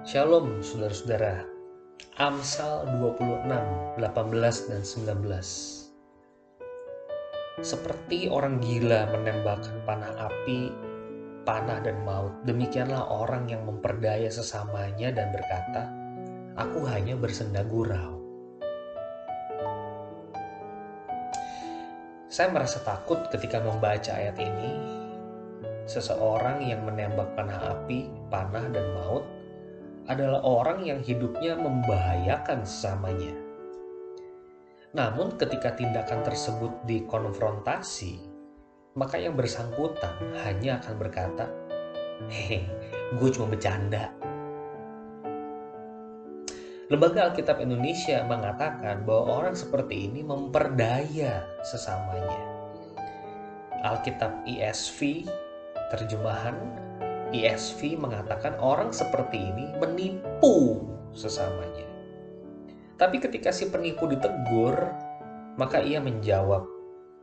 Shalom saudara-saudara. Amsal 26, 18 dan 19. Seperti orang gila menembakkan panah api, panah dan maut, demikianlah orang yang memperdaya sesamanya dan berkata, Aku hanya bersenda gurau. Saya merasa takut ketika membaca ayat ini. Seseorang yang menembak panah api, panah dan maut adalah orang yang hidupnya membahayakan sesamanya. Namun ketika tindakan tersebut dikonfrontasi, maka yang bersangkutan hanya akan berkata, Hehe, gue cuma bercanda. Lembaga Alkitab Indonesia mengatakan bahwa orang seperti ini memperdaya sesamanya. Alkitab ESV, terjemahan ESV mengatakan orang seperti ini menipu sesamanya. Tapi ketika si penipu ditegur, maka ia menjawab,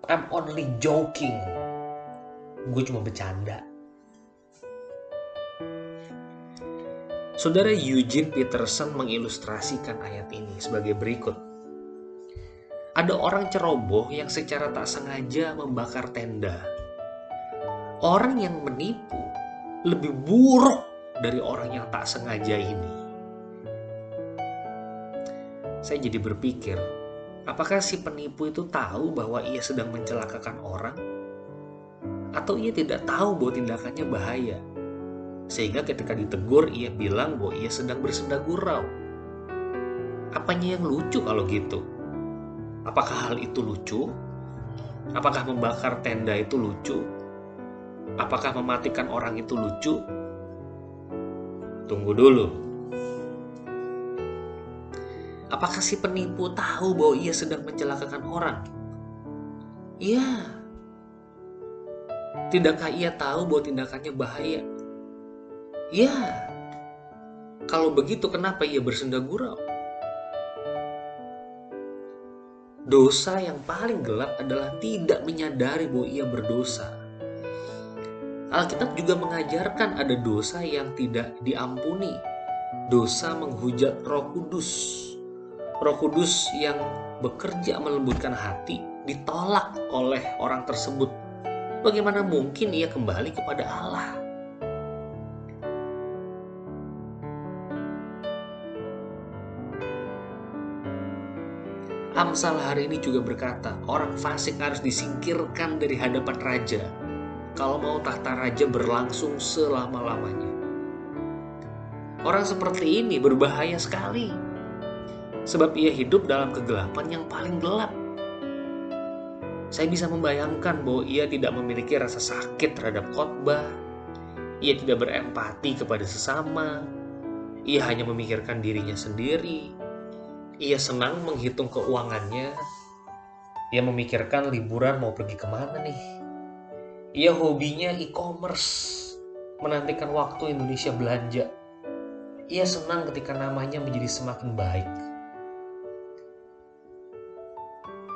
I'm only joking. Gue cuma bercanda. Saudara Eugene Peterson mengilustrasikan ayat ini sebagai berikut. Ada orang ceroboh yang secara tak sengaja membakar tenda. Orang yang menipu lebih buruk dari orang yang tak sengaja ini. Saya jadi berpikir, apakah si penipu itu tahu bahwa ia sedang mencelakakan orang? Atau ia tidak tahu bahwa tindakannya bahaya? Sehingga ketika ditegur, ia bilang bahwa ia sedang bersenda gurau. Apanya yang lucu kalau gitu? Apakah hal itu lucu? Apakah membakar tenda itu lucu? Apakah mematikan orang itu lucu? Tunggu dulu. Apakah si penipu tahu bahwa ia sedang mencelakakan orang? Iya. Tidakkah ia tahu bahwa tindakannya bahaya? Iya. Kalau begitu kenapa ia bersenda gurau? Dosa yang paling gelap adalah tidak menyadari bahwa ia berdosa Alkitab juga mengajarkan ada dosa yang tidak diampuni. Dosa menghujat Roh Kudus. Roh Kudus yang bekerja melembutkan hati ditolak oleh orang tersebut. Bagaimana mungkin ia kembali kepada Allah? Amsal hari ini juga berkata, orang fasik harus disingkirkan dari hadapan raja kalau mau tahta raja berlangsung selama-lamanya. Orang seperti ini berbahaya sekali, sebab ia hidup dalam kegelapan yang paling gelap. Saya bisa membayangkan bahwa ia tidak memiliki rasa sakit terhadap khotbah, ia tidak berempati kepada sesama, ia hanya memikirkan dirinya sendiri, ia senang menghitung keuangannya, ia memikirkan liburan mau pergi ke mana nih ia hobinya e-commerce, menantikan waktu Indonesia belanja. Ia senang ketika namanya menjadi semakin baik.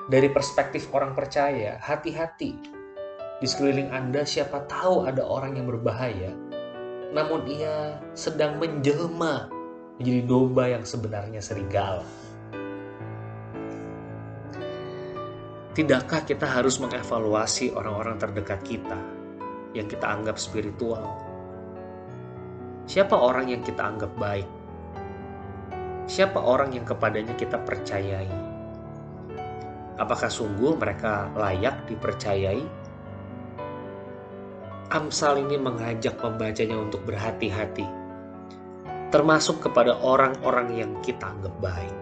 Dari perspektif orang percaya, hati-hati. Di sekeliling Anda siapa tahu ada orang yang berbahaya, namun ia sedang menjelma menjadi domba yang sebenarnya serigala. Tidakkah kita harus mengevaluasi orang-orang terdekat kita yang kita anggap spiritual? Siapa orang yang kita anggap baik? Siapa orang yang kepadanya kita percayai? Apakah sungguh mereka layak dipercayai? Amsal ini mengajak pembacanya untuk berhati-hati, termasuk kepada orang-orang yang kita anggap baik.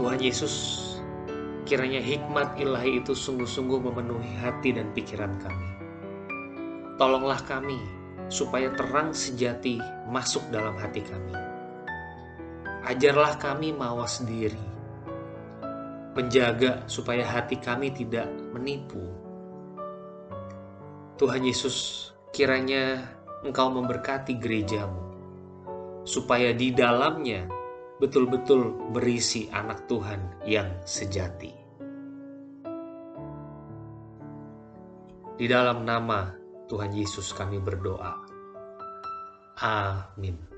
Tuhan Yesus, kiranya hikmat ilahi itu sungguh-sungguh memenuhi hati dan pikiran kami. Tolonglah kami supaya terang sejati masuk dalam hati kami. Ajarlah kami mawas diri, menjaga supaya hati kami tidak menipu. Tuhan Yesus, kiranya Engkau memberkati gerejamu, supaya di dalamnya betul-betul berisi anak Tuhan yang sejati. Di dalam nama Tuhan Yesus kami berdoa. Amin.